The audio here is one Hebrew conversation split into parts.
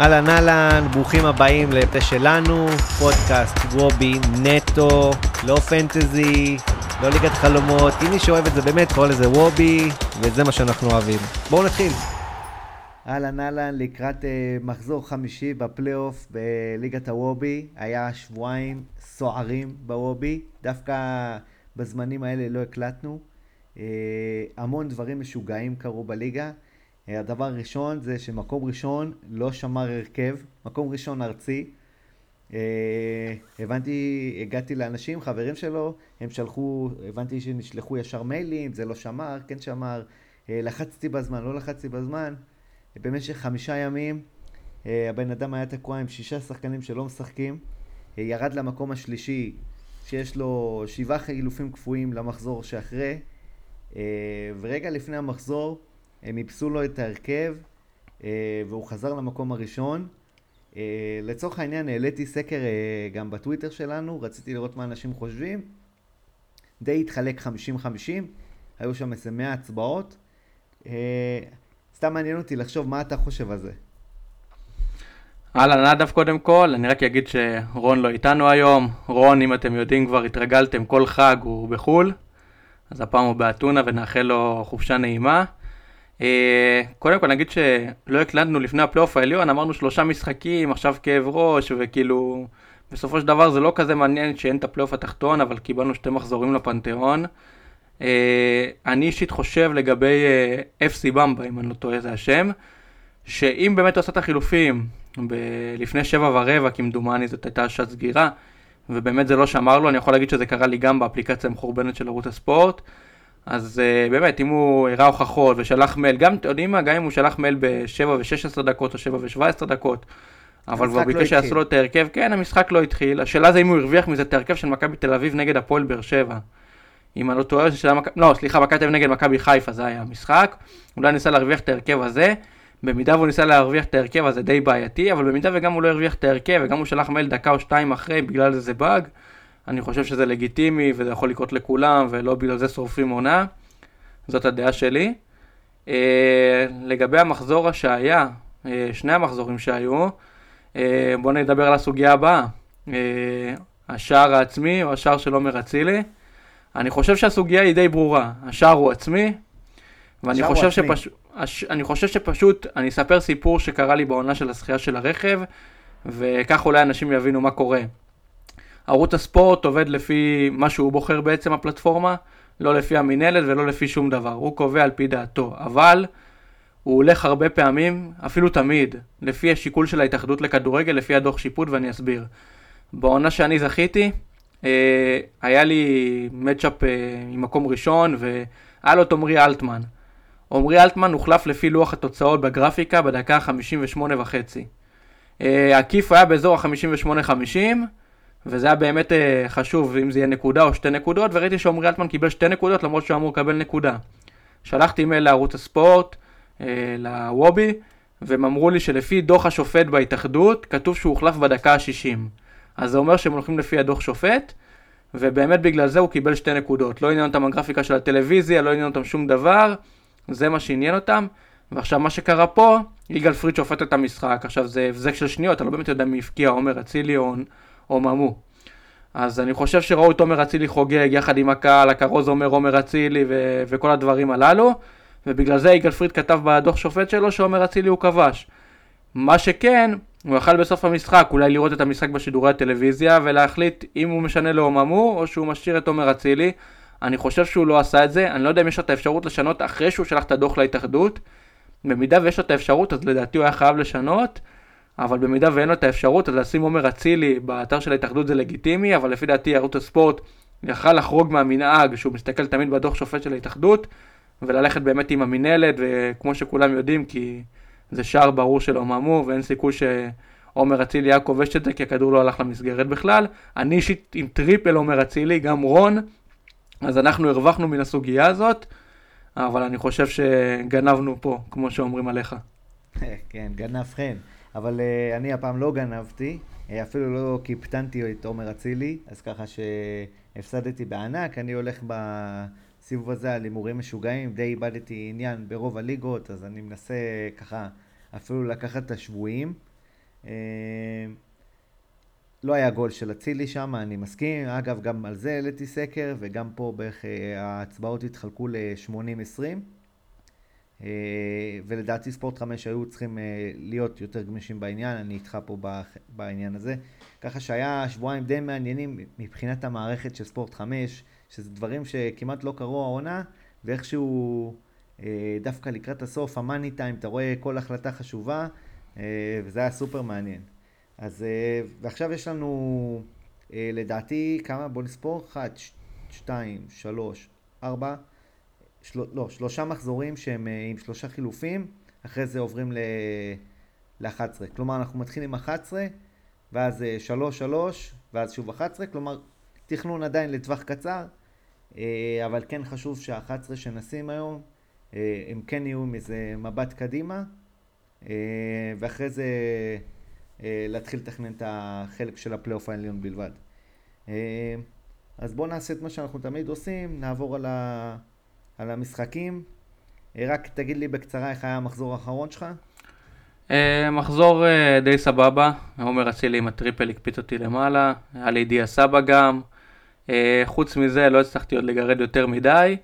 אהלן אהלן, ברוכים הבאים לפה שלנו, פודקאסט וובי נטו, לא פנטזי, לא ליגת חלומות, אם מי שאוהב את זה באמת קורא לזה וובי, וזה מה שאנחנו אוהבים. בואו נתחיל. אהלן אהלן, לקראת uh, מחזור חמישי בפלייאוף בליגת הוובי, היה שבועיים סוערים בוובי, דווקא בזמנים האלה לא הקלטנו. Uh, המון דברים משוגעים קרו בליגה. הדבר הראשון זה שמקום ראשון לא שמר הרכב, מקום ראשון ארצי. אה, הבנתי, הגעתי לאנשים, חברים שלו, הם שלחו, הבנתי שנשלחו ישר מיילים, זה לא שמר, כן שמר, אה, לחצתי בזמן, לא לחצתי בזמן. במשך חמישה ימים אה, הבן אדם היה תקוע עם שישה שחקנים שלא משחקים, ירד למקום השלישי שיש לו שבעה חילופים קפואים למחזור שאחרי, ורגע לפני המחזור הם איפסו לו את ההרכב אה, והוא חזר למקום הראשון. אה, לצורך העניין העליתי סקר אה, גם בטוויטר שלנו, רציתי לראות מה אנשים חושבים. די התחלק 50-50, היו שם איזה 100 הצבעות. סתם מעניין אותי לחשוב מה אתה חושב על זה. אהלן נדב קודם כל, אני רק אגיד שרון לא איתנו היום. רון, אם אתם יודעים כבר התרגלתם, כל חג הוא בחו"ל. אז הפעם הוא באתונה ונאחל לו חופשה נעימה. אה, קודם כל נגיד שלא הקלטנו לפני הפלייאוף העליון, אמרנו שלושה משחקים, עכשיו כאב ראש, וכאילו, בסופו של דבר זה לא כזה מעניין שאין את הפלייאוף התחתון, אבל קיבלנו שתי מחזורים לפנתיאון. אה, אני אישית חושב לגבי אה, FC במבה, אם אני לא טועה זה השם, שאם באמת הוא עשה את החילופים ב- לפני שבע ורבע, כמדומני זאת הייתה שעת סגירה, ובאמת זה לא שמר לו, אני יכול להגיד שזה קרה לי גם באפליקציה המחורבנת של ערוץ הספורט. אז uh, באמת, אם הוא הראה הוכחות ושלח מייל, גם, אתם יודעים מה, גם אם הוא שלח מייל ב-7 ו-16 דקות או 7 ו-17 דקות, אבל כבר ביקש לא שיעשו לו את ההרכב, כן, המשחק לא התחיל. השאלה זה אם הוא הרוויח מזה את ההרכב של מכבי תל אביב נגד הפועל באר שבע. אם אני לא טועה, שזה היה מכבי, לא, סליחה, מכבי תל אביב נגד מכבי חיפה, זה היה המשחק. אולי ניסה להרוויח את ההרכב הזה. במידה והוא ניסה להרוויח את ההרכב הזה די בעייתי, אבל במידה וגם הוא לא הרוויח את ההרכב, וגם הוא שלח מייל דקה או שתיים אחרי בגלל איזה באג, אני חושב שזה לגיטימי וזה יכול לקרות לכולם ולא בגלל זה שורפים עונה. זאת הדעה שלי. Uh, לגבי המחזור שהיה, uh, שני המחזורים שהיו, uh, בואו נדבר על הסוגיה הבאה. Uh, השער העצמי או השער של עומר אצילי. אני חושב שהסוגיה היא די ברורה. השער הוא עצמי, ואני חושב, שפש... הש... אני חושב שפשוט אני אספר סיפור שקרה לי בעונה של השחייה של הרכב, וכך אולי אנשים יבינו מה קורה. ערוץ הספורט עובד לפי מה שהוא בוחר בעצם הפלטפורמה, לא לפי המינהלת ולא לפי שום דבר, הוא קובע על פי דעתו, אבל הוא הולך הרבה פעמים, אפילו תמיד, לפי השיקול של ההתאחדות לכדורגל, לפי הדוח שיפוט ואני אסביר. בעונה שאני זכיתי, אה, היה לי מצ'אפ אה, עם מקום ראשון והיה לו את עמרי אלטמן. עמרי אלטמן הוחלף לפי לוח התוצאות בגרפיקה בדקה ה-58 וחצי. אה, עקיף היה באזור ה-58-50 וזה היה באמת uh, חשוב אם זה יהיה נקודה או שתי נקודות, וראיתי שעמרי אלטמן קיבל שתי נקודות למרות שהוא אמור לקבל נקודה. שלחתי מייל לערוץ הספורט, uh, לוובי, והם אמרו לי שלפי דוח השופט בהתאחדות, כתוב שהוא הוחלף בדקה ה-60. אז זה אומר שהם הולכים לפי הדוח שופט, ובאמת בגלל זה הוא קיבל שתי נקודות. לא עניין אותם הגרפיקה של הטלוויזיה, לא עניין אותם שום דבר, זה מה שעניין אותם. ועכשיו מה שקרה פה, יגאל פריד שופט את המשחק, עכשיו זה הבזק של שניות, אני לא באמת יודע מי הבקיע, עומר אצילי או או ממו. אז אני חושב שראו את עומר אצילי חוגג יחד עם הקהל, הכרוז אומר עומר אצילי ו- וכל הדברים הללו, ובגלל זה יגאל פריד כתב בדוח שופט שלו שעומר אצילי הוא כבש. מה שכן, הוא יכל בסוף המשחק אולי לראות את המשחק בשידורי הטלוויזיה ולהחליט אם הוא משנה לעוממו או שהוא משאיר את עומר אצילי. אני חושב שהוא לא עשה את זה, אני לא יודע אם יש לו את האפשרות לשנות אחרי שהוא שלח את הדוח להתאחדות. במידה ויש לו את האפשרות אז לדעתי הוא היה חייב לשנות. אבל במידה ואין לו את האפשרות, אז לשים עומר אצילי באתר של ההתאחדות זה לגיטימי, אבל לפי דעתי ערוץ הספורט יכל לחרוג מהמנהג שהוא מסתכל תמיד בדוח שופט של ההתאחדות, וללכת באמת עם המינהלת, וכמו שכולם יודעים, כי זה שער ברור של אוממו, ואין סיכוי שעומר אצילי היה כובש את זה, כי הכדור לא הלך למסגרת בכלל. אני אישית עם טריפל עומר אצילי, גם רון, אז אנחנו הרווחנו מן הסוגיה הזאת, אבל אני חושב שגנבנו פה, כמו שאומרים עליך. כן, גנב חן. אבל אה, אני הפעם לא גנבתי, אה, אפילו לא קיפטנתי את עומר אצילי, אז ככה שהפסדתי בענק. אני הולך בסיבוב הזה על הימורים משוגעים, די איבדתי עניין ברוב הליגות, אז אני מנסה ככה אפילו לקחת את השבויים. לא היה גול של אצילי שם, אני מסכים. אגב, גם על זה העליתי סקר, וגם פה בערך ההצבעות התחלקו ל-80-20. ולדעתי ספורט 5 היו צריכים להיות יותר גמישים בעניין, אני איתך פה בעניין הזה. ככה שהיה שבועיים די מעניינים מבחינת המערכת של ספורט 5, שזה דברים שכמעט לא קרו העונה, ואיכשהו אה, דווקא לקראת הסוף, המאני טיים, אתה רואה כל החלטה חשובה, אה, וזה היה סופר מעניין. אז, אה, ועכשיו יש לנו, לדעתי, כמה? בוא נספור, 1, 2, 3, 4, של, לא, שלושה מחזורים שהם עם שלושה חילופים, אחרי זה עוברים ל-11. כלומר, אנחנו מתחילים עם 11, ואז 3, 3, ואז שוב 11, כלומר, תכנון עדיין לטווח קצר, אבל כן חשוב שה-11 שנשים היום, אה, הם כן יהיו עם איזה מבט קדימה, אה, ואחרי זה אה, להתחיל לתכנן את החלק של הפלייאוף העליון בלבד. אז בואו נעשה את מה שאנחנו תמיד עושים, נעבור על, ה... על המשחקים. רק תגיד לי בקצרה איך היה המחזור האחרון שלך. מחזור די סבבה, עומר אצילי עם הטריפל הקפיץ אותי למעלה, היה לי דיה סבא גם. חוץ מזה לא הצלחתי עוד לגרד יותר מדי.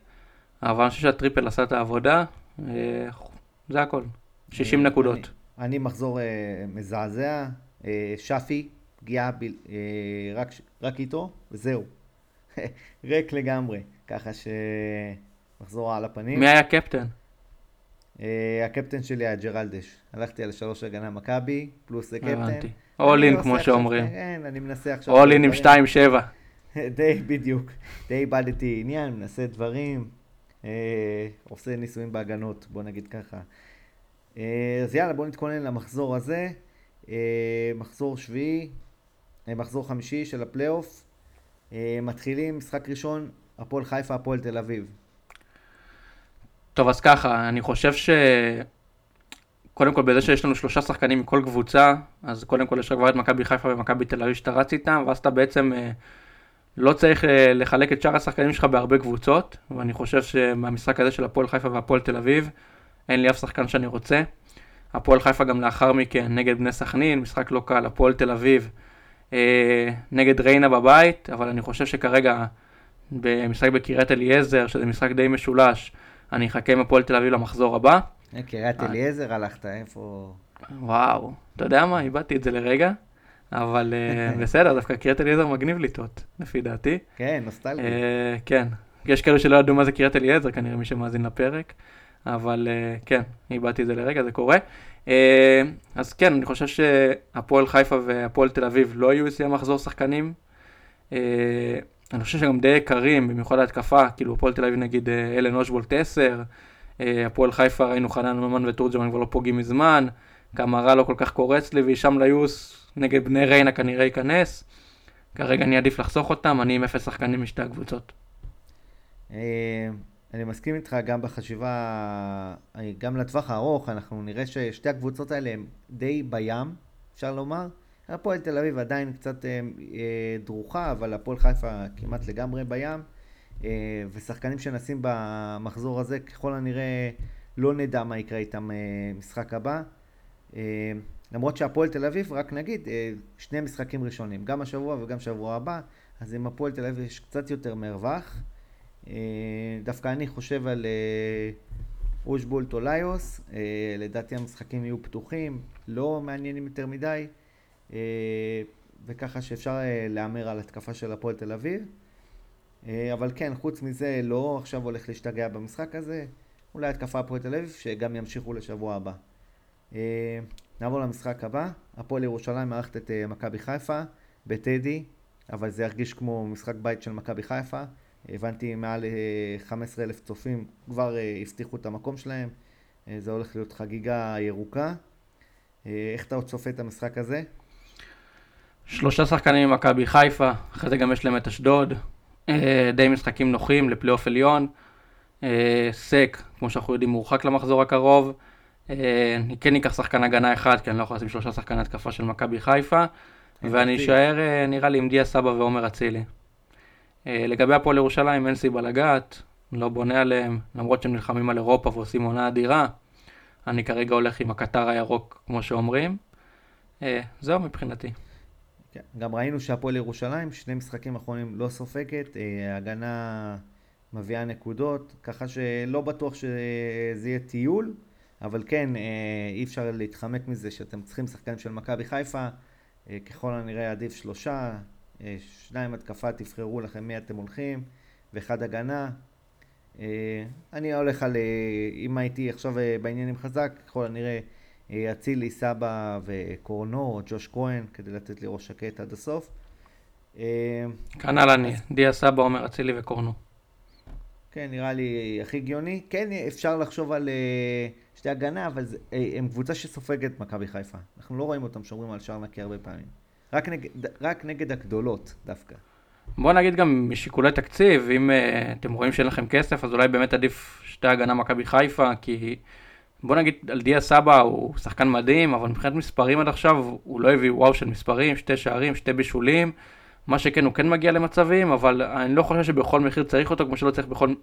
אבל אני חושב שהטריפל עשה את העבודה, אה, זה הכל, 60 אה, נקודות. אני מחזור אה, מזעזע, שפי, פגיעה רק איתו, וזהו. ריק לגמרי, ככה שמחזור על הפנים. מי היה קפטן? הקפטן שלי היה ג'רלדש. הלכתי על שלוש הגנה מכבי, פלוס קפטן. הבנתי. אול אין, כמו שאומרים. כן, אני מנסה עכשיו... אול אין עם 2-7. די, בדיוק. די איבדתי עניין, מנסה דברים. אה, עושה ניסויים בהגנות, בוא נגיד ככה. אה, אז יאללה, בוא נתכונן למחזור הזה. אה, מחזור שביעי, מחזור חמישי של הפלייאוף. מתחילים, משחק ראשון, הפועל חיפה, הפועל תל אביב. טוב, אז ככה, אני חושב ש... קודם כל, בזה שיש לנו שלושה שחקנים מכל קבוצה, אז קודם כל יש רק כבר את מכבי חיפה ומכבי תל אביב שאתה רץ איתם, ואז אתה בעצם לא צריך אה, לחלק את שאר השחקנים שלך בהרבה קבוצות, ואני חושב שמהמשחק הזה של הפועל חיפה והפועל תל אביב, אין לי אף שחקן שאני רוצה. הפועל חיפה גם לאחר מכן נגד בני סכנין, משחק לא קל, הפועל תל אביב אה, נגד ריינה בבית, אבל אני חושב שכרגע במשחק בקריית אליעזר, שזה משחק די משולש, אני אחכה עם הפועל תל אביב למחזור הבא. אה, קריית אליעזר הלכת, איפה... וואו, אתה יודע מה, איבדתי את זה לרגע. אבל אה, בסדר, דווקא קריית אליעזר מגניב לטעות, לפי דעתי. כן, נוסטלגי. אה, כן, יש כאלה שלא ידעו מה זה קריית אליעזר, כנראה מי שמאזין לפרק, אבל אה, כן, איבדתי את זה לרגע, זה קורה. אז כן, אני חושב שהפועל חיפה והפועל תל אביב לא יהיו אצלי המחזור שחקנים. אני חושב שגם די יקרים, במיוחד ההתקפה, כאילו הפועל תל אביב נגיד אלן אושבולט 10, הפועל חיפה ראינו חנן ממן ותורג'מן כבר לא פוגעים מזמן, קמרה לא כל כך קורץ לי, והישאם ליוס נגד בני ריינה כנראה ייכנס. כרגע אני עדיף לחסוך אותם, אני עם אפס שחקנים משתי הקבוצות. אה, אני מסכים איתך גם בחשיבה, אה, גם לטווח הארוך, אנחנו נראה ששתי הקבוצות האלה הן די בים, אפשר לומר. הפועל תל אביב עדיין קצת אה, דרוכה, אבל הפועל חיפה כמעט לגמרי בים. ושחקנים שנשים במחזור הזה, ככל הנראה לא נדע מה יקרה איתם משחק הבא. למרות שהפועל תל אביב, רק נגיד, אה, שני משחקים ראשונים, גם השבוע וגם שבוע הבא, אז עם הפועל תל אביב יש קצת יותר מרווח. אה, דווקא אני חושב על אה, אושבולט טוליוס, לדעתי המשחקים יהיו פתוחים, לא מעניינים יותר מדי, וככה שאפשר להמר על התקפה של הפועל תל אביב. אבל כן, חוץ מזה, לא עכשיו הולך להשתגע במשחק הזה, אולי התקפה הפועל תל אביב, שגם ימשיכו לשבוע הבא. נעבור למשחק הבא, הפועל ירושלים מארחת את מכבי חיפה בטדי, אבל זה ירגיש כמו משחק בית של מכבי חיפה. הבנתי מעל uh, אה, 15 אלף צופים כבר הבטיחו את המקום שלהם. זה הולך להיות חגיגה ירוקה. איך אתה עוד צופה את המשחק הזה? שלושה שחקנים ממכבי חיפה, אחרי זה גם יש להם את אשדוד. Uh, די משחקים נוחים לפלייאוף עליון. Uh, סק, כמו שאנחנו יודעים, מורחק למחזור הקרוב. אה, אני כן אקח שחקן הגנה אחד, כי אני לא יכול לשים שלושה שחקני התקפה של מכבי חיפה, ואני אשאר אה, נראה לי עם דיה סבא ועומר אצילי. אה, לגבי הפועל ירושלים אין סיבה לגעת, לא בונה עליהם, למרות שהם נלחמים על אירופה ועושים עונה אדירה. אני כרגע הולך עם הקטר הירוק, כמו שאומרים. זהו מבחינתי. כן, גם ראינו שהפועל ירושלים, שני משחקים אחרונים לא סופגת, הגנה מביאה נקודות, ככה שלא בטוח שזה יהיה טיול, אבל כן, אי אפשר להתחמק מזה שאתם צריכים שחקנים של מכבי חיפה, ככל הנראה עדיף שלושה, שניים התקפה, תבחרו לכם מי אתם הולכים, ואחד הגנה. אני הולך על, אם הייתי עכשיו בעניינים חזק, ככל הנראה אצילי, סבא וקורנו, או ג'וש כהן, כדי לתת לי ראש שקט עד הסוף. כנ"ל אני, דיה סבא, עומר אצילי וקורנו. כן, נראה לי הכי הגיוני. כן, אפשר לחשוב על שתי הגנה, אבל הם קבוצה שסופגת מכבי חיפה. אנחנו לא רואים אותם שומרים על שער נקי הרבה פעמים. רק נגד, רק נגד הגדולות דווקא. בוא נגיד גם משיקולי תקציב, אם uh, אתם רואים שאין לכם כסף, אז אולי באמת עדיף שתי הגנה מכבי חיפה, כי בוא נגיד על דיה סבא הוא שחקן מדהים, אבל מבחינת מספרים עד עכשיו הוא לא הביא וואו של מספרים, שתי שערים, שתי בישולים, מה שכן הוא כן מגיע למצבים, אבל אני לא חושב שבכל מחיר צריך אותו כמו, שלא צריך בכל,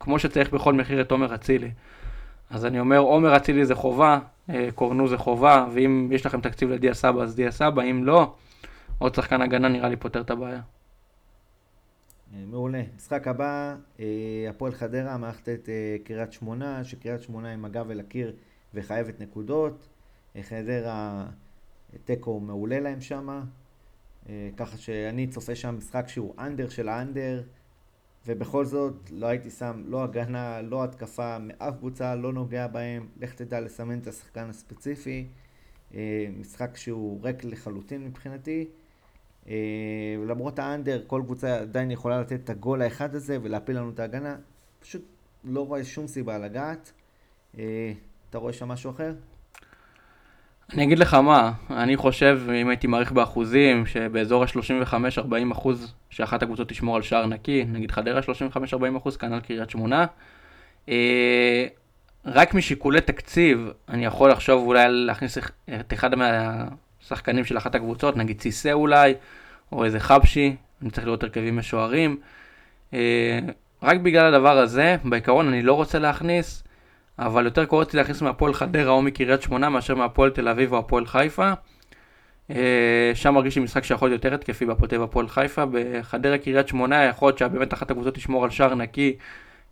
כמו שצריך בכל מחיר את עומר אצילי. אז אני אומר, עומר אצילי זה חובה, אה, קורנו זה חובה, ואם יש לכם תקציב לדיה סבא אז דיה סבא, אם לא, עוד שחקן הגנה נראה לי פותר את הבעיה. אה, מעולה. משחק הבא, אה, הפועל חדרה מארחת את אה, קריית שמונה, שקריית שמונה עם הגב אל הקיר וחייבת נקודות. חדרה, תיקו מעולה להם שמה. ככה שאני צופה שם משחק שהוא אנדר של האנדר, ובכל זאת לא הייתי שם לא הגנה, לא התקפה מאף קבוצה, לא נוגע בהם. לך תדע לסמן את השחקן הספציפי. משחק שהוא ריק לחלוטין מבחינתי. אה, למרות האנדר, כל קבוצה עדיין יכולה לתת את הגול האחד הזה ולהפיל לנו את ההגנה. פשוט לא רואה שום סיבה לגעת. אה, אתה רואה שם משהו אחר? אני אגיד לך מה, אני חושב, אם הייתי מעריך באחוזים, שבאזור ה-35-40 אחוז שאחת הקבוצות תשמור על שער נקי, נגיד חדרה 35-40 אחוז, כנ"ל קריית שמונה. אה, רק משיקולי תקציב, אני יכול לחשוב אולי להכניס את אחד מהשחקנים של אחת הקבוצות, נגיד ציסה אולי, או איזה חבשי, אני צריך לראות הרכבים משוערים. אה, רק בגלל הדבר הזה, בעיקרון אני לא רוצה להכניס, אבל יותר קוראים להכניס מהפועל חדרה או מקריית שמונה מאשר מהפועל תל אביב או הפועל חיפה. אה, שם מרגיש לי משחק שיכול להיות יותר התקפי בהפועל הפועל חיפה. בחדרה קריית שמונה יכול להיות שבאמת אחת הקבוצות תשמור על שער נקי,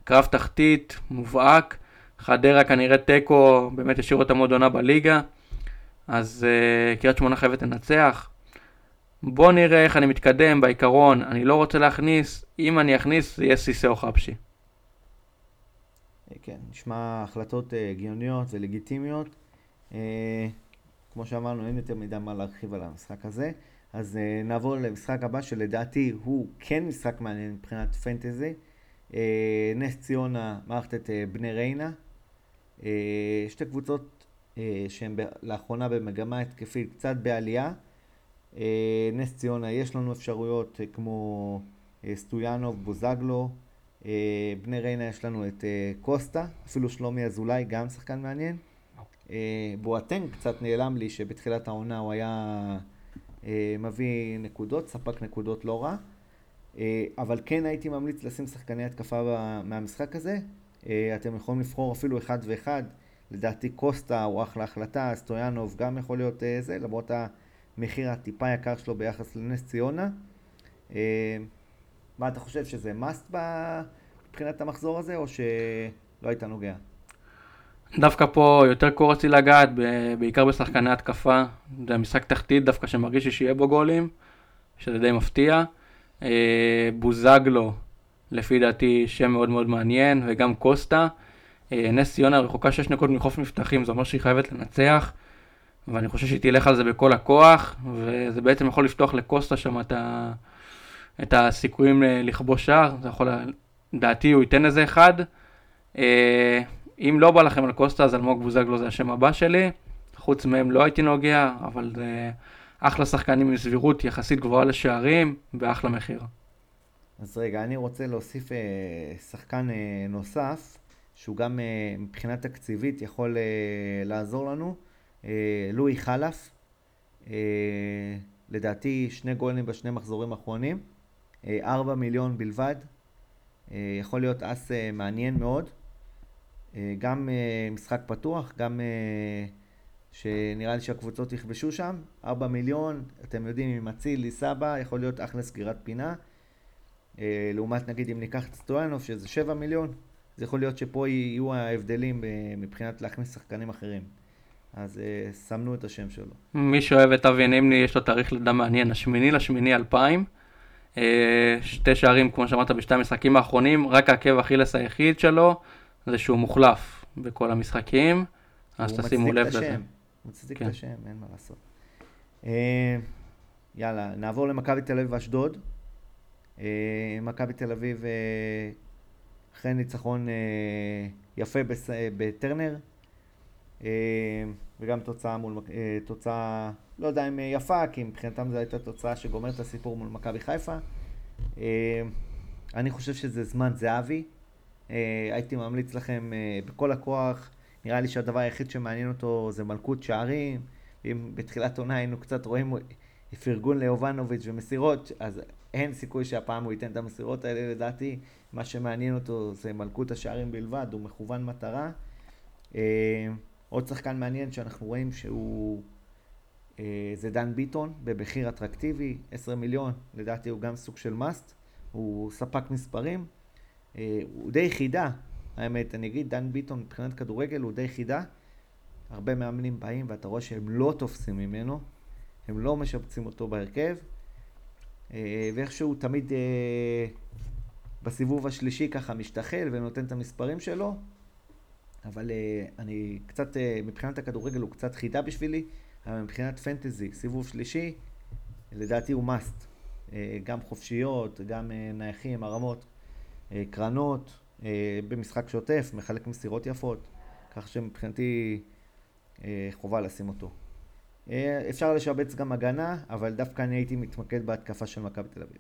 קרב תחתית, מובהק. חדרה כנראה תיקו, באמת ישאיר אותם עוד עונה בליגה. אז uh, קריית שמונה חייבת לנצח. בוא נראה איך אני מתקדם בעיקרון, אני לא רוצה להכניס, אם אני אכניס זה יהיה סיסא או חבשי. כן, נשמע החלטות uh, הגיוניות ולגיטימיות. Uh, כמו שאמרנו, אין יותר מדי מה להרחיב על המשחק הזה. אז uh, נעבור למשחק הבא שלדעתי הוא כן משחק מעניין מבחינת פנטזי. Uh, נס ציונה מערכת את uh, בני ריינה. Uh, שתי קבוצות uh, שהן לאחרונה במגמה התקפית קצת בעלייה. אה, נס ציונה יש לנו אפשרויות אה, כמו אה, סטויאנוב, בוזגלו, בני ריינה יש לנו את קוסטה, אפילו שלומי אזולאי, גם שחקן מעניין. בואטנג קצת נעלם לי שבתחילת העונה הוא היה מביא נקודות, ספק נקודות לא רע. אבל כן הייתי ממליץ לשים שחקני התקפה מהמשחק הזה. אתם יכולים לבחור אפילו אחד ואחד. לדעתי קוסטה הוא אחלה החלטה, סטויאנוב גם יכול להיות זה, למרות. המחיר הטיפה יקר שלו ביחס לנס ציונה. אה, מה אתה חושב, שזה must מבחינת המחזור הזה, או שלא היית נוגע? דווקא פה יותר קורץ לי לגעת, בעיקר בשחקני התקפה. זה משחק תחתית דווקא שמרגיש לי שיהיה בו גולים, שזה די מפתיע. אה, בוזגלו, לפי דעתי, שם מאוד מאוד מעניין, וגם קוסטה. אה, נס ציונה רחוקה 6 נקודות מחוף מבטחים, זה אומר שהיא חייבת לנצח. ואני חושב שהיא תלך על זה בכל הכוח, וזה בעצם יכול לפתוח לקוסטה שם את, ה... את הסיכויים לכבוש שער, זה יכול, לדעתי הוא ייתן איזה אחד. אה, אם לא בא לכם על קוסטה, אז אלמוג בוזגלו זה השם הבא שלי. חוץ מהם לא הייתי נוגע, אבל זה אחלה שחקנים עם סבירות יחסית גבוהה לשערים, ואחלה מחיר. אז רגע, אני רוצה להוסיף אה, שחקן אה, נוסף, שהוא גם אה, מבחינה תקציבית יכול אה, לעזור לנו. אה, לואי חלף, לדעתי שני גולים בשני מחזורים האחרונים, אה, ארבע מיליון בלבד, יכול להיות אס מעניין מאוד, גם משחק פתוח, גם שנראה לי שהקבוצות יכבשו שם. 4 מיליון, אתם יודעים, עם אצילי, סבא, יכול להיות אחלה סגירת פינה. לעומת נגיד אם ניקח את סטויאנוב, שזה 7 מיליון, זה יכול להיות שפה יהיו ההבדלים מבחינת להכניס שחקנים אחרים. אז uh, סמנו את השם שלו. מי שאוהב את אבי נימני, יש לו תאריך לידה מעניין, השמיני לשמיני 2000. Uh, שתי שערים, כמו שאמרת, בשתי המשחקים האחרונים, רק העקב אכילס היחיד שלו זה שהוא מוחלף בכל המשחקים, אז תשימו לב לזה. הוא מצדיק כן. את השם, אין מה לעשות. Uh, יאללה, נעבור למכבי תל אביב ואשדוד. Uh, מכבי תל אביב, uh, אחרי ניצחון uh, יפה בס... בטרנר, uh, וגם תוצאה מול, אה, תוצאה, לא יודע אם יפה, כי מבחינתם זו הייתה תוצאה שגומרת את הסיפור מול מכבי חיפה. אה, אני חושב שזה זמן זהבי. אה, הייתי ממליץ לכם בכל הכוח, נראה לי שהדבר היחיד שמעניין אותו זה מלכות שערים. אם בתחילת עונה היינו קצת רואים פרגון ליובנוביץ' ומסירות, אז אין סיכוי שהפעם הוא ייתן את המסירות האלה לדעתי. מה שמעניין אותו זה מלכות השערים בלבד, הוא מכוון מטרה. עוד שחקן מעניין שאנחנו רואים שהוא... אה, זה דן ביטון במחיר אטרקטיבי, 10 מיליון, לדעתי הוא גם סוג של מאסט, הוא ספק מספרים, אה, הוא די חידה, האמת, אני אגיד, דן ביטון מבחינת כדורגל הוא די חידה, הרבה מאמנים באים ואתה רואה שהם לא תופסים ממנו, הם לא משבצים אותו בהרכב, אה, ואיכשהו תמיד בסיבוב השלישי ככה משתחל ונותן את המספרים שלו, אבל uh, אני קצת, uh, מבחינת הכדורגל הוא קצת חידה בשבילי, אבל מבחינת פנטזי, סיבוב שלישי, לדעתי הוא מאסט. Uh, גם חופשיות, גם נייחים, הרמות, קרנות, במשחק שוטף, מחלק מסירות יפות, כך שמבחינתי חובה לשים אותו. אפשר לשבץ גם הגנה, אבל דווקא אני הייתי מתמקד בהתקפה של מכבי תל אביב.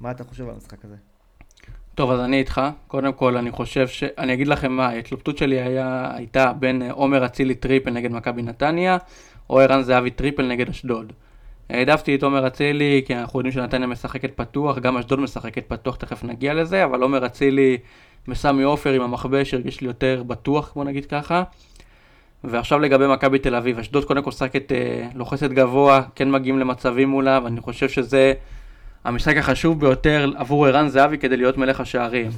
מה אתה חושב על המשחק הזה? טוב, אז אני איתך. קודם כל, אני חושב ש... אני אגיד לכם מה, ההתלבטות שלי היה, הייתה בין אה, עומר אצילי טריפל נגד מכבי נתניה, או ערן זהבי טריפל נגד אשדוד. העדפתי את עומר אצילי, כי אנחנו יודעים שנתניה משחקת פתוח, גם אשדוד משחקת פתוח, תכף נגיע לזה, אבל עומר אצילי בסמי עופר עם המכבש הרגיש לי יותר בטוח, בוא נגיד ככה. ועכשיו לגבי מכבי תל אביב, אשדוד קודם כל משחקת אה, לוחצת גבוה, כן מגיעים למצבים מולה, ואני חושב שזה... המשחק החשוב ביותר עבור ערן זהבי כדי להיות מלך השערים.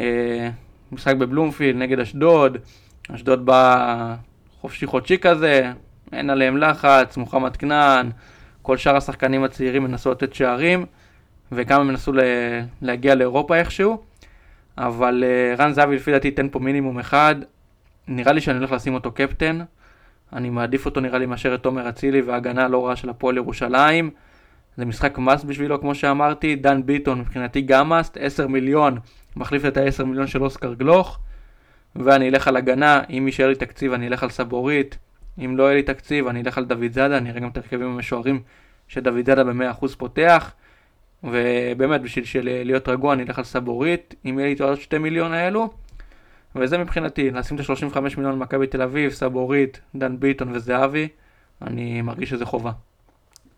אה, משחק בבלומפילד נגד אשדוד, אשדוד בא חופשי חודשי כזה, אין עליהם לחץ, מוחמד כנען, כל שאר השחקנים הצעירים מנסו לתת שערים, הם מנסו להגיע לאירופה איכשהו, אבל אה, ערן זהבי לפי דעתי ייתן פה מינימום אחד, נראה לי שאני הולך לשים אותו קפטן, אני מעדיף אותו נראה לי מאשר את תומר אצילי וההגנה הלא רעה של הפועל ירושלים. זה משחק מאסט בשבילו, כמו שאמרתי. דן ביטון מבחינתי גם מאסט, 10 מיליון, מחליף את ה-10 מיליון של אוסקר גלוך. ואני אלך על הגנה, אם יישאר לי תקציב אני אלך על סבורית, אם לא יהיה לי תקציב אני אלך על דוד זאדה, אני אראה גם את הרכבים המשוערים שדוד זאדה ב-100% פותח. ובאמת, בשביל של... להיות רגוע אני אלך על סבורית, אם יהיה לי את עוד 2 מיליון האלו. וזה מבחינתי, לשים את ה-35 מיליון במכבי תל אביב, סבורית, דן ביטון וזהבי, אני מרגיש שזה חובה.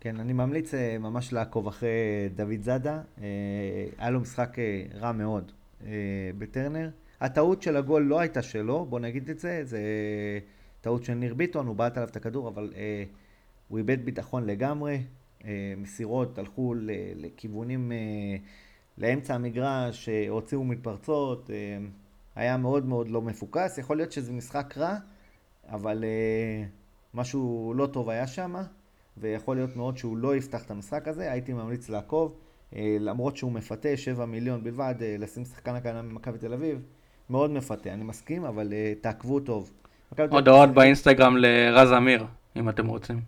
כן, אני ממליץ אה, ממש לעקוב אחרי דוד זאדה. אה, היה לו משחק אה, רע מאוד בטרנר. הטעות של הגול לא הייתה שלו, בוא נגיד את זה, זה טעות של ניר ביטון, הוא בעט עליו את הכדור, אבל הוא איבד ביטחון לגמרי. מסירות הלכו לכיוונים, לאמצע המגרש, הוציאו מתפרצות, היה מאוד מאוד לא מפוקס. יכול להיות שזה משחק רע, אבל משהו לא טוב היה שם. ויכול להיות מאוד שהוא לא יפתח את המשחק הזה, הייתי ממליץ לעקוב, אה, למרות שהוא מפתה 7 מיליון בלבד, אה, לשים שחקן הגנה ממכבי תל אביב, מאוד מפתה, אני מסכים, אבל אה, תעקבו טוב. הודעות באינסטגרם לרז אמיר, אם אתם רוצים.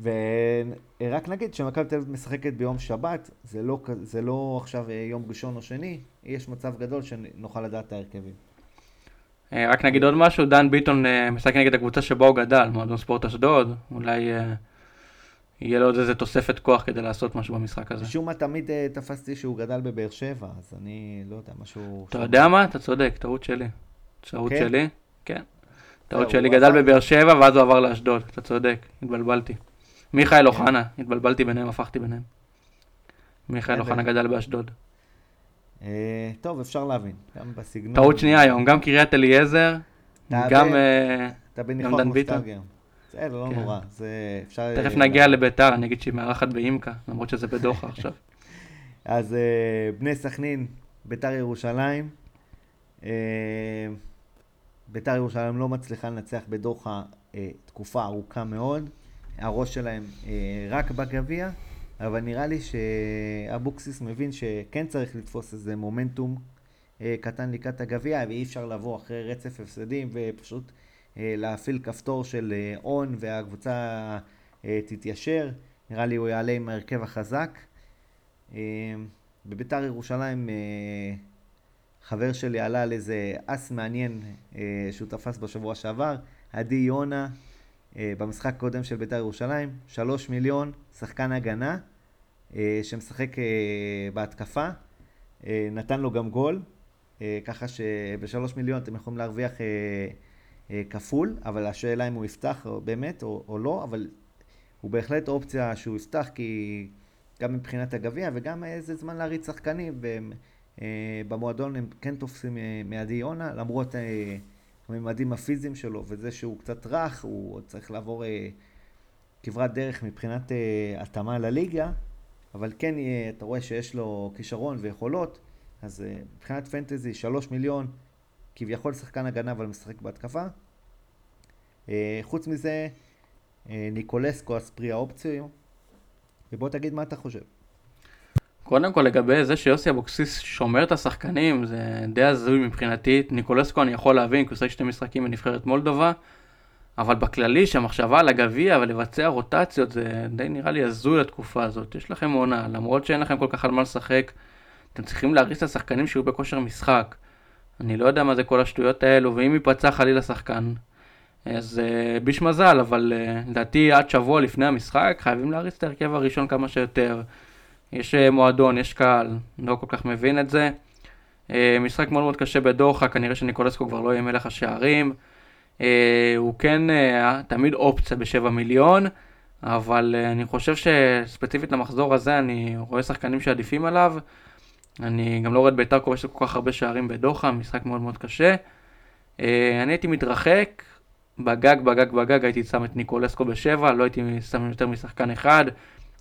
ורק נגיד שמכבי תל אביב משחקת ביום שבת, זה לא, זה לא עכשיו יום ראשון או שני, יש מצב גדול שנוכל לדעת את ההרכבים. רק נגיד עוד משהו, דן ביטון משחק נגד הקבוצה שבה הוא גדל, מועדון ספורט אשדוד, אולי יהיה לו עוד איזה תוספת כוח כדי לעשות משהו במשחק הזה. משום מה תמיד uh, תפסתי שהוא גדל בבאר שבע, אז אני לא יודע, משהו... אתה יודע מה? אתה צודק, טעות שלי. טעות כן? שלי, כן. טעות שלי, גדל בבאר שבע ואז הוא עבר לאשדוד, אתה צודק, התבלבלתי. מיכאל כן. אוחנה, התבלבלתי ביניהם, הפכתי ביניהם. מיכאל אוחנה גדל באשדוד. אה, טוב, אפשר להבין, גם בסגנון. טעות שנייה היום, גם קריית אליעזר, גם דן ביטון. בסדר, לא כן. נורא, זה אפשר... תכף נגיע לביתר, אני אגיד שהיא מארחת באימקה, למרות שזה בדוחה עכשיו. אז אה, בני סכנין, ביתר ירושלים. אה, ביתר ירושלים לא מצליחה לנצח בדוחה אה, תקופה ארוכה מאוד. הראש שלהם אה, רק בגביע, אבל נראה לי שאבוקסיס מבין שכן צריך לתפוס איזה מומנטום אה, קטן לקראת הגביע, ואי אפשר לבוא אחרי רצף הפסדים ופשוט אה, להפעיל כפתור של אה, און והקבוצה אה, תתיישר. נראה לי הוא יעלה עם ההרכב החזק. אה, בביתר ירושלים אה, חבר שלי עלה על איזה אס מעניין אה, שהוא תפס בשבוע שעבר, עדי יונה, אה, במשחק הקודם של ביתר ירושלים, שלוש מיליון, שחקן הגנה, אה, שמשחק אה, בהתקפה, אה, נתן לו גם גול, אה, ככה שבשלוש מיליון אתם יכולים להרוויח אה, אה, כפול, אבל השאלה אם הוא יפתח באמת או, או לא, אבל הוא בהחלט אופציה שהוא יפתח, כי גם מבחינת הגביע וגם איזה זמן להריץ שחקנים, והם אה, הם כן תופסים אה, מעדי יונה, למרות אה, הממדים הפיזיים שלו וזה שהוא קצת רך, הוא עוד צריך לעבור אה, כברת דרך מבחינת אה, התאמה לליגה, אבל כן אה, אתה רואה שיש לו כישרון ויכולות, אז אה, מבחינת פנטזי, שלוש מיליון, כביכול שחקן הגנה אבל משחק בהתקפה. אה, חוץ מזה, אה, ניקולסקו אספרי האופציה, ובוא תגיד מה אתה חושב. קודם כל לגבי זה שיוסי אבוקסיס שומר את השחקנים, זה די הזוי מבחינתי. ניקולסקו אני יכול להבין, כי הוא עושה שתי משחקים בנבחרת מולדובה, אבל בכללי שהמחשבה על הגביע ולבצע רוטציות זה די נראה לי הזוי לתקופה הזאת. יש לכם עונה, למרות שאין לכם כל כך על מה לשחק, אתם צריכים להריץ את השחקנים שיהיו בכושר משחק. אני לא יודע מה זה כל השטויות האלו, ואם ייפצע חלילה שחקן, אז uh, ביש מזל, אבל uh, לדעתי עד שבוע לפני המשחק חייבים להריץ את ההרכב הראשון כמה שיותר. יש uh, מועדון, יש קהל, לא כל כך מבין את זה. Uh, משחק מאוד מאוד קשה בדוחה, כנראה שניקולסקו כבר לא יהיה מלך השערים. Uh, הוא כן uh, תמיד אופציה בשבע מיליון, אבל uh, אני חושב שספציפית למחזור הזה אני רואה שחקנים שעדיפים עליו. אני גם לא רואה את ביתר כובשת כל כך הרבה שערים בדוחה, משחק מאוד מאוד קשה. Uh, אני הייתי מתרחק, בגג, בגג, בגג, הייתי שם את ניקולסקו בשבע, לא הייתי שם יותר משחקן אחד,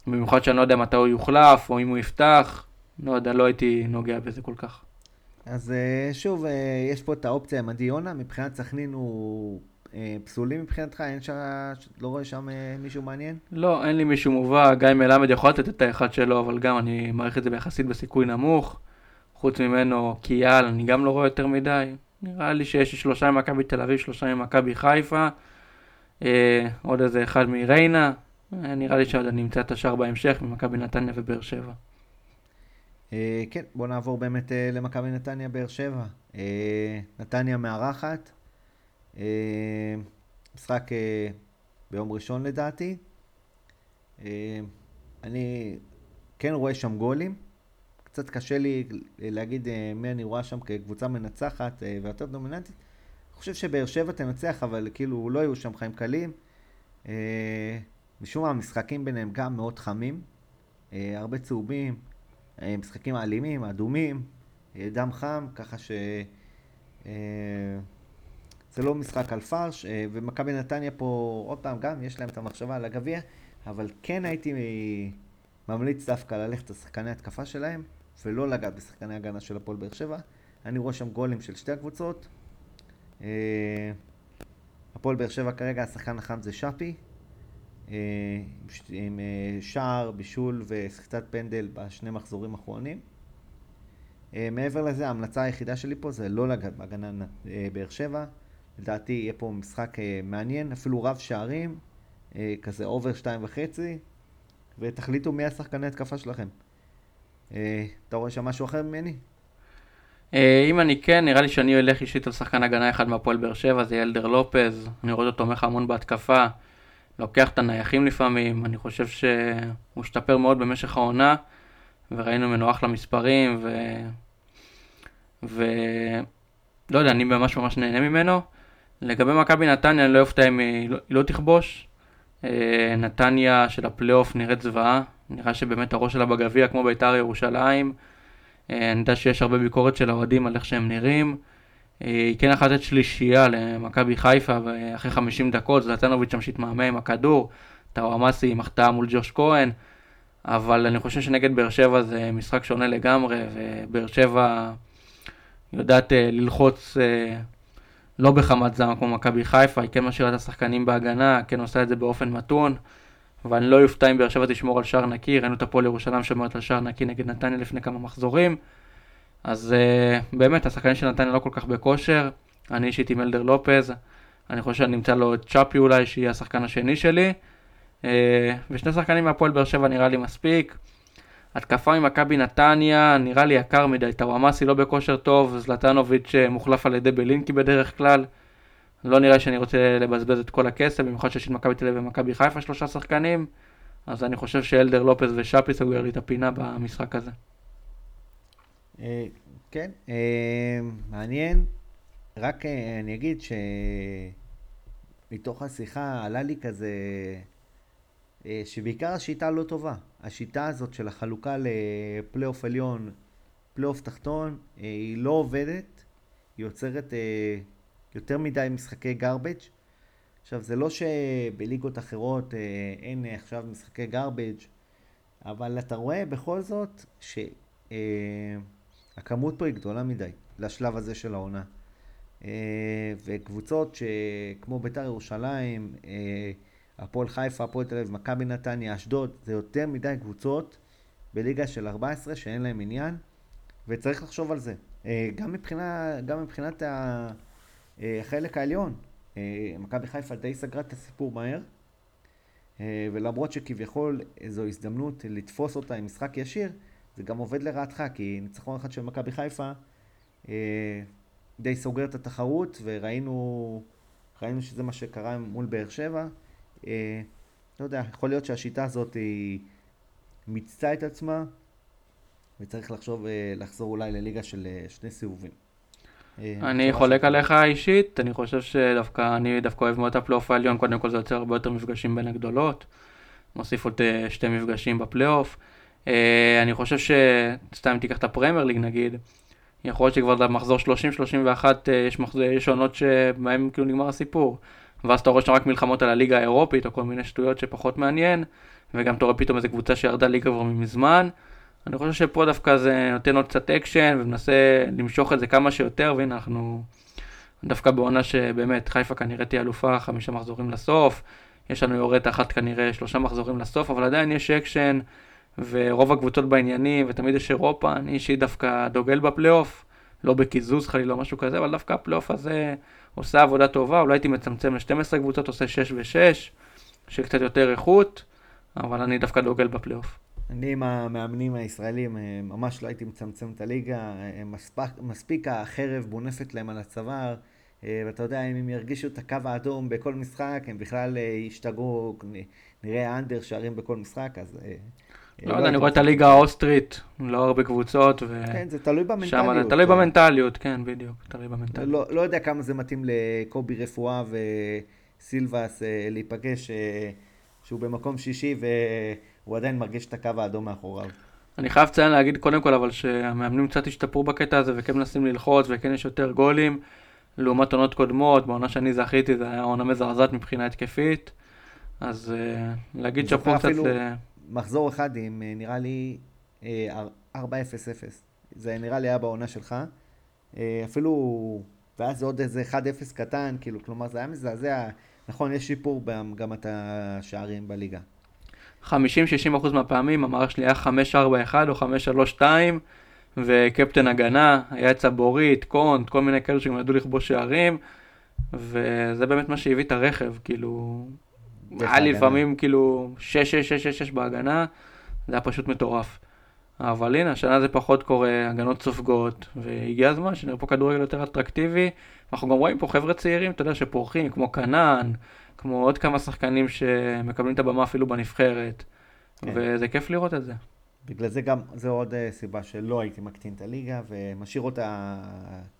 במיוחד שאני לא יודע מתי הוא יוחלף, או אם הוא יפתח, לא יודע, לא הייתי נוגע בזה כל כך. אז אה, שוב, אה, יש פה את האופציה עם עדי יונה, מבחינת סכנין הוא אה, פסולי מבחינתך, אין שם, לא רואה שם אה, מישהו מעניין? לא, אין לי מישהו מובא, גיא מלמד יכול לתת את האחד שלו, אבל גם אני מעריך את זה ביחסית בסיכוי נמוך. חוץ ממנו, קיאל, אני גם לא רואה יותר מדי. נראה לי שיש שלושה ממכבי תל אביב, שלושה ממכבי חיפה. אה, עוד איזה אחד מריינה. אה, נראה לי שעוד אני אמצא את השאר בהמשך ממכבי נתניה ובאר שבע. אה, כן, בוא נעבור באמת אה, למכבי נתניה באר שבע. אה, נתניה מארחת, משחק אה, ביום ראשון לדעתי. אה, אני כן רואה שם גולים. קצת קשה לי להגיד אה, מי אני רואה שם כקבוצה מנצחת אה, ויותר דומיננטית. אני חושב שבאר שבע תנצח, אבל כאילו לא יהיו שם חיים קלים. אה, משום מה המשחקים ביניהם גם מאוד חמים. אה, הרבה צהובים, אה, משחקים אלימים, אדומים, אה, דם חם, ככה ש... זה לא משחק על פרש, אה, ומכבי נתניה פה, עוד פעם, גם יש להם את המחשבה על הגביע, אבל כן הייתי ממליץ דווקא ללכת לשחקני התקפה שלהם, ולא לגעת בשחקני הגנה של הפועל באר שבע. אני רואה שם גולים של שתי הקבוצות. אה, הפועל באר שבע כרגע, השחקן החם זה שפי, אה, עם שער, בישול וסחיטת פנדל בשני מחזורים האחרונים. אה, מעבר לזה, ההמלצה היחידה שלי פה זה לא לגעת בהגנה באר שבע. לדעתי יהיה פה משחק אה, מעניין, אפילו רב שערים, אה, כזה אובר שתיים וחצי, ותחליטו מי השחקני התקפה שלכם. אה, אתה רואה שם משהו אחר ממני? אם אני כן, נראה לי שאני אלך אישית על שחקן הגנה אחד מהפועל באר שבע, זה ילדר לופז. אני רואה אותו תומך המון בהתקפה, לוקח את הנייחים לפעמים, אני חושב שהוא השתפר מאוד במשך העונה, וראינו ממנו אחלה מספרים, ו... ו... לא יודע, אני ממש ממש נהנה ממנו. לגבי מכבי נתניה, אני לא אופתע אם לא, היא לא תכבוש. אה, נתניה של הפלייאוף נראית זוועה, נראה שבאמת הראש שלה בגביע כמו בית"ר ירושלים. אה, אני יודע שיש הרבה ביקורת של האוהדים על איך שהם נראים. היא כן יכולה לתת שלישייה למכבי חיפה אחרי 50 דקות, זלטנוביץ' שם שהתמהמה עם הכדור, טאוואמאסי עם החטאה מול ג'וש כהן, אבל אני חושב שנגד באר שבע זה משחק שונה לגמרי, ובאר שבע יודעת ללחוץ לא בחמת זעם כמו מכבי חיפה, היא כן משאירה את השחקנים בהגנה, כן עושה את זה באופן מתון, ואני לא יופתע אם באר שבע תשמור על שער נקי, ראינו את הפועל ירושלים שומרת על שער נקי נגד נתניה לפני כמה מחזורים, אז uh, באמת השחקנים של נתניה לא כל כך בכושר, אני אישית עם אלדר לופז, אני חושב שאני אמצא לו את צ'אפי אולי, שיהיה השחקן השני שלי, uh, ושני שחקנים מהפועל באר שבע נראה לי מספיק. התקפה ממכבי נתניה, נראה לי יקר מדי, טוואמאסי לא בכושר טוב, זלטנוביץ' אה, מוחלף על ידי בלינקי בדרך כלל. לא נראה שאני רוצה לבזבז את כל הכסף, במיוחד שיש את מכבי תל אביב ומכבי חיפה שלושה שחקנים, אז אני חושב שאלדר לופס ושאפי סוגר לי את הפינה במשחק הזה. אה, כן, אה, מעניין. רק אני אגיד שמתוך השיחה עלה לי כזה שבעיקר השיטה לא טובה. השיטה הזאת של החלוקה לפלייאוף עליון, פלייאוף תחתון, אה, היא לא עובדת, היא יוצרת אה, יותר מדי משחקי garbage. עכשיו, זה לא שבליגות אחרות אה, אין עכשיו משחקי garbage, אבל אתה רואה בכל זאת שהכמות פה היא גדולה מדי לשלב הזה של העונה. וקבוצות כמו בית"ר ירושלים, הפועל חיפה, הפועל תל אביב, מכבי נתניה, אשדוד, זה יותר מדי קבוצות בליגה של 14 שאין להם עניין, וצריך לחשוב על זה. אה, גם, מבחינה, גם מבחינת אה, החלק העליון, אה, מכבי חיפה די סגרה את הסיפור מהר, ולמרות שכביכול זו הזדמנות לתפוס אותה עם משחק ישיר, זה גם עובד לרעתך, כי ניצחון אחד של מכבי חיפה די סוגר את התחרות, וראינו שזה מה שקרה מול באר שבע. אה, לא יודע, יכול להיות שהשיטה הזאת היא מיצתה את עצמה, וצריך לחשוב, אה, לחזור אולי לליגה של אה, שני סיבובים. אה, אני חולק עליך אישית, אני חושב שדווקא, אני דווקא אוהב מאוד את הפלייאוף העליון, קודם כל זה יוצר הרבה יותר מפגשים בין הגדולות, מוסיף עוד אה, שתי מפגשים בפלייאוף. אה, אני חושב שסתם תיקח את הפרמייר ליג נגיד, יכול להיות שכבר במחזור 30-31 יש, יש עונות שבהם כאילו נגמר הסיפור. ואז אתה רואה שם רק מלחמות על הליגה האירופית, או כל מיני שטויות שפחות מעניין, וגם אתה רואה פתאום איזה קבוצה שירדה ליגה כבר מזמן. אני חושב שפה דווקא זה נותן עוד קצת אקשן, ומנסה למשוך את זה כמה שיותר, והנה אנחנו דווקא בעונה שבאמת חיפה כנראה תהיה אלופה, חמישה מחזורים לסוף, יש לנו יורדת אחת כנראה שלושה מחזורים לסוף, אבל עדיין יש אקשן, ורוב הקבוצות בעניינים, ותמיד יש אירופה, אני אישית דווקא דוגל בפלייאוף, לא בקיזוז חלילה או משהו כזה, אבל דווקא הפלייאוף הזה... עושה עבודה טובה, אולי הייתי מצמצם ל-12 קבוצות, עושה 6 ו-6, שקצת יותר איכות, אבל אני דווקא דוגל בפלייאוף. אני עם המאמנים הישראלים, אה, ממש לא הייתי מצמצם את הליגה, אה, מספיק, מספיק החרב מונפת להם על הצוואר, אה, ואתה יודע, אם הם ירגישו את הקו האדום בכל משחק, הם בכלל ישתגעו, נראה אנדר שערים בכל משחק, אז לא יודע, אני רואה את הליגה האוסטרית, לא הרבה קבוצות, ו... כן, זה תלוי במנטליות. שם, תלוי במנטליות, כן, בדיוק, תלוי במנטליות. לא, לא יודע כמה זה מתאים לקובי רפואה וסילבס אה, להיפגש, אה, שהוא במקום שישי והוא עדיין מרגיש את הקו האדום מאחוריו. אני חייב לציין להגיד קודם כל, אבל שהמאמנים קצת השתפרו בקטע הזה וכן מנסים ללחוץ וכן יש יותר גולים, לעומת עונות קודמות, בעונה שאני זכיתי זה היה עונה מזעזעת מבחינה התקפית, אז אה, להגיד שאפו קצת... אפילו... מחזור אחד עם, אה, נראה לי, 4-0-0. אה, זה נראה לי היה בעונה שלך. אה, אפילו, ואז עוד איזה 1-0 קטן, כאילו, כלומר, זה היה מזעזע. נכון, יש שיפור במגמת השערים בליגה. 50-60% מהפעמים המערך שלי היה 5-4-1 או 5-3-2 וקפטן הגנה, היה את צבורית, קונט, כל מיני כאלה שגם ידעו לכבוש שערים וזה באמת מה שהביא את הרכב, כאילו היה לי לפעמים כאילו 6-6-6-6 בהגנה, זה היה פשוט מטורף. אבל הנה, השנה זה פחות קורה, הגנות סופגות, והגיע הזמן שנראה פה כדורגל יותר אטרקטיבי. אנחנו גם רואים פה חבר'ה צעירים, אתה יודע, שפורחים, כמו קנן, כמו עוד כמה שחקנים שמקבלים את הבמה אפילו בנבחרת, כן. וזה כיף לראות את זה. בגלל זה גם, זו עוד אה, סיבה שלא הייתי מקטין את הליגה, ומשאיר אותה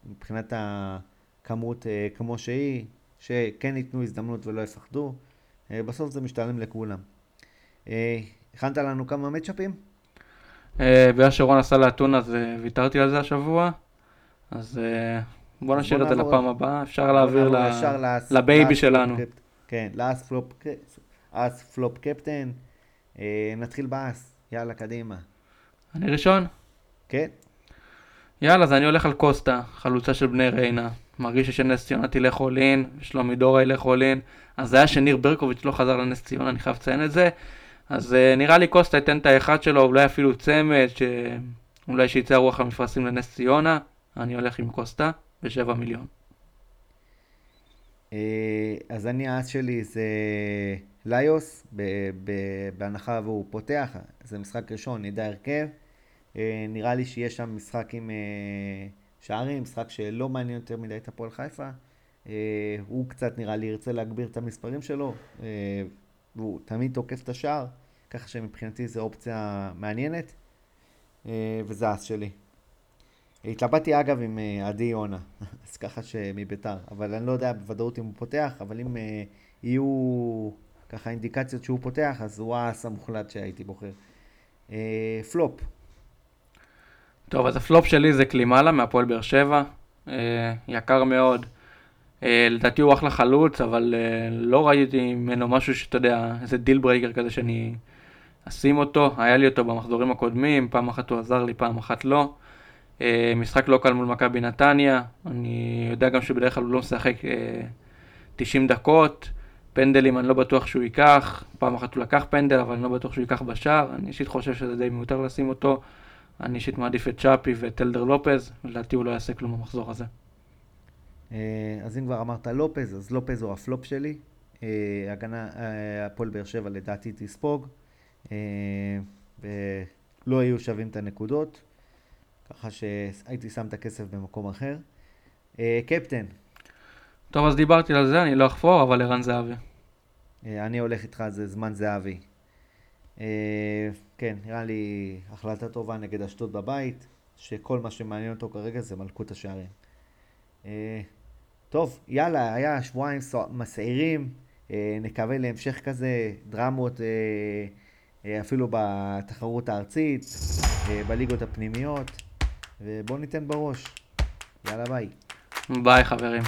מבחינת הכמות אה, כמו שהיא, שכן ייתנו הזדמנות ולא יפחדו. אה, בסוף זה משתלם לכולם. אה, הכנת לנו כמה מצ'אפים? אה, בגלל שרון עשה לאתונה אז ויתרתי על זה השבוע, אז בוא נשאיר את זה לפעם הבאה, אפשר להעביר לבייבי שלנו. כן, לאס פלופ קפטן. נתחיל באס, יאללה, קדימה. אני ראשון? כן, יאללה, אז אני הולך על קוסטה, חלוצה של בני ריינה. מרגיש שנס ציונה תלך אולין, שלומי דורה ילך אולין. אז זה היה שניר ברקוביץ' לא חזר לנס ציונה, אני חייב לציין את זה. אז uh, נראה לי קוסטה ייתן את האחד שלו, אולי אפילו צמד, שאולי שיצא רוח המפרשים לנס ציונה. אני הולך עם קוסטה בשבע מיליון. אה, אז אני האס שלי זה ליוס, ב- ב- בהנחה והוא פותח, זה משחק ראשון, נדע הרכב. אה, נראה לי שיש שם משחק עם שערים, משחק שלא מעניין יותר מדי את הפועל חיפה. אה, הוא קצת נראה לי ירצה להגביר את המספרים שלו, אה, והוא תמיד תוקף את השער, ככה שמבחינתי זו אופציה מעניינת, אה, וזה האס שלי. התלבטתי אגב עם עדי יונה, אז ככה שמביתר, אבל אני לא יודע בוודאות אם הוא פותח, אבל אם יהיו ככה אינדיקציות שהוא פותח, אז הוא האס המוחלט שהייתי בוחר. פלופ, טוב, אז הפלופ שלי זה קלימאלה מהפועל באר שבע. אה, יקר מאוד. אה, לדעתי הוא אחלה חלוץ, אבל אה, לא ראיתי ממנו משהו שאתה יודע, איזה deal breaker כזה שאני אשים אותו. היה לי אותו במחזורים הקודמים, פעם אחת הוא עזר לי, פעם אחת לא. אה, משחק לא קל מול מכבי נתניה. אני יודע גם שבדרך כלל הוא לא משחק אה, 90 דקות. פנדלים אני לא בטוח שהוא ייקח, פעם אחת הוא לקח פנדל, אבל אני לא בטוח שהוא ייקח בשער. אני אישית חושב שזה די מיותר לשים אותו. אני אישית מעדיף את צ'אפי ואת אלדר לופז, לדעתי הוא לא יעשה כלום במחזור הזה. אה, אז אם כבר אמרת לופז, אז לופז הוא הפלופ שלי. אה, הגנה, אה, הפועל באר שבע לדעתי תספוג. ולא יהיו שווים את הנקודות, ככה שהייתי שם את הכסף במקום אחר. קפטן, טוב, אז דיברתי על זה, אני לא אחפור, אבל ערן זהבי. אני הולך איתך, זה זמן זהבי. אה, כן, נראה לי החלטה טובה נגד אשדוד בבית, שכל מה שמעניין אותו כרגע זה מלכות השערים. אה, טוב, יאללה, היה שבועיים מסעירים, אה, נקווה להמשך כזה, דרמות אפילו בתחרות הארצית, בליגות הפנימיות, ובואו ניתן בראש. יאללה ביי. ביי חברים.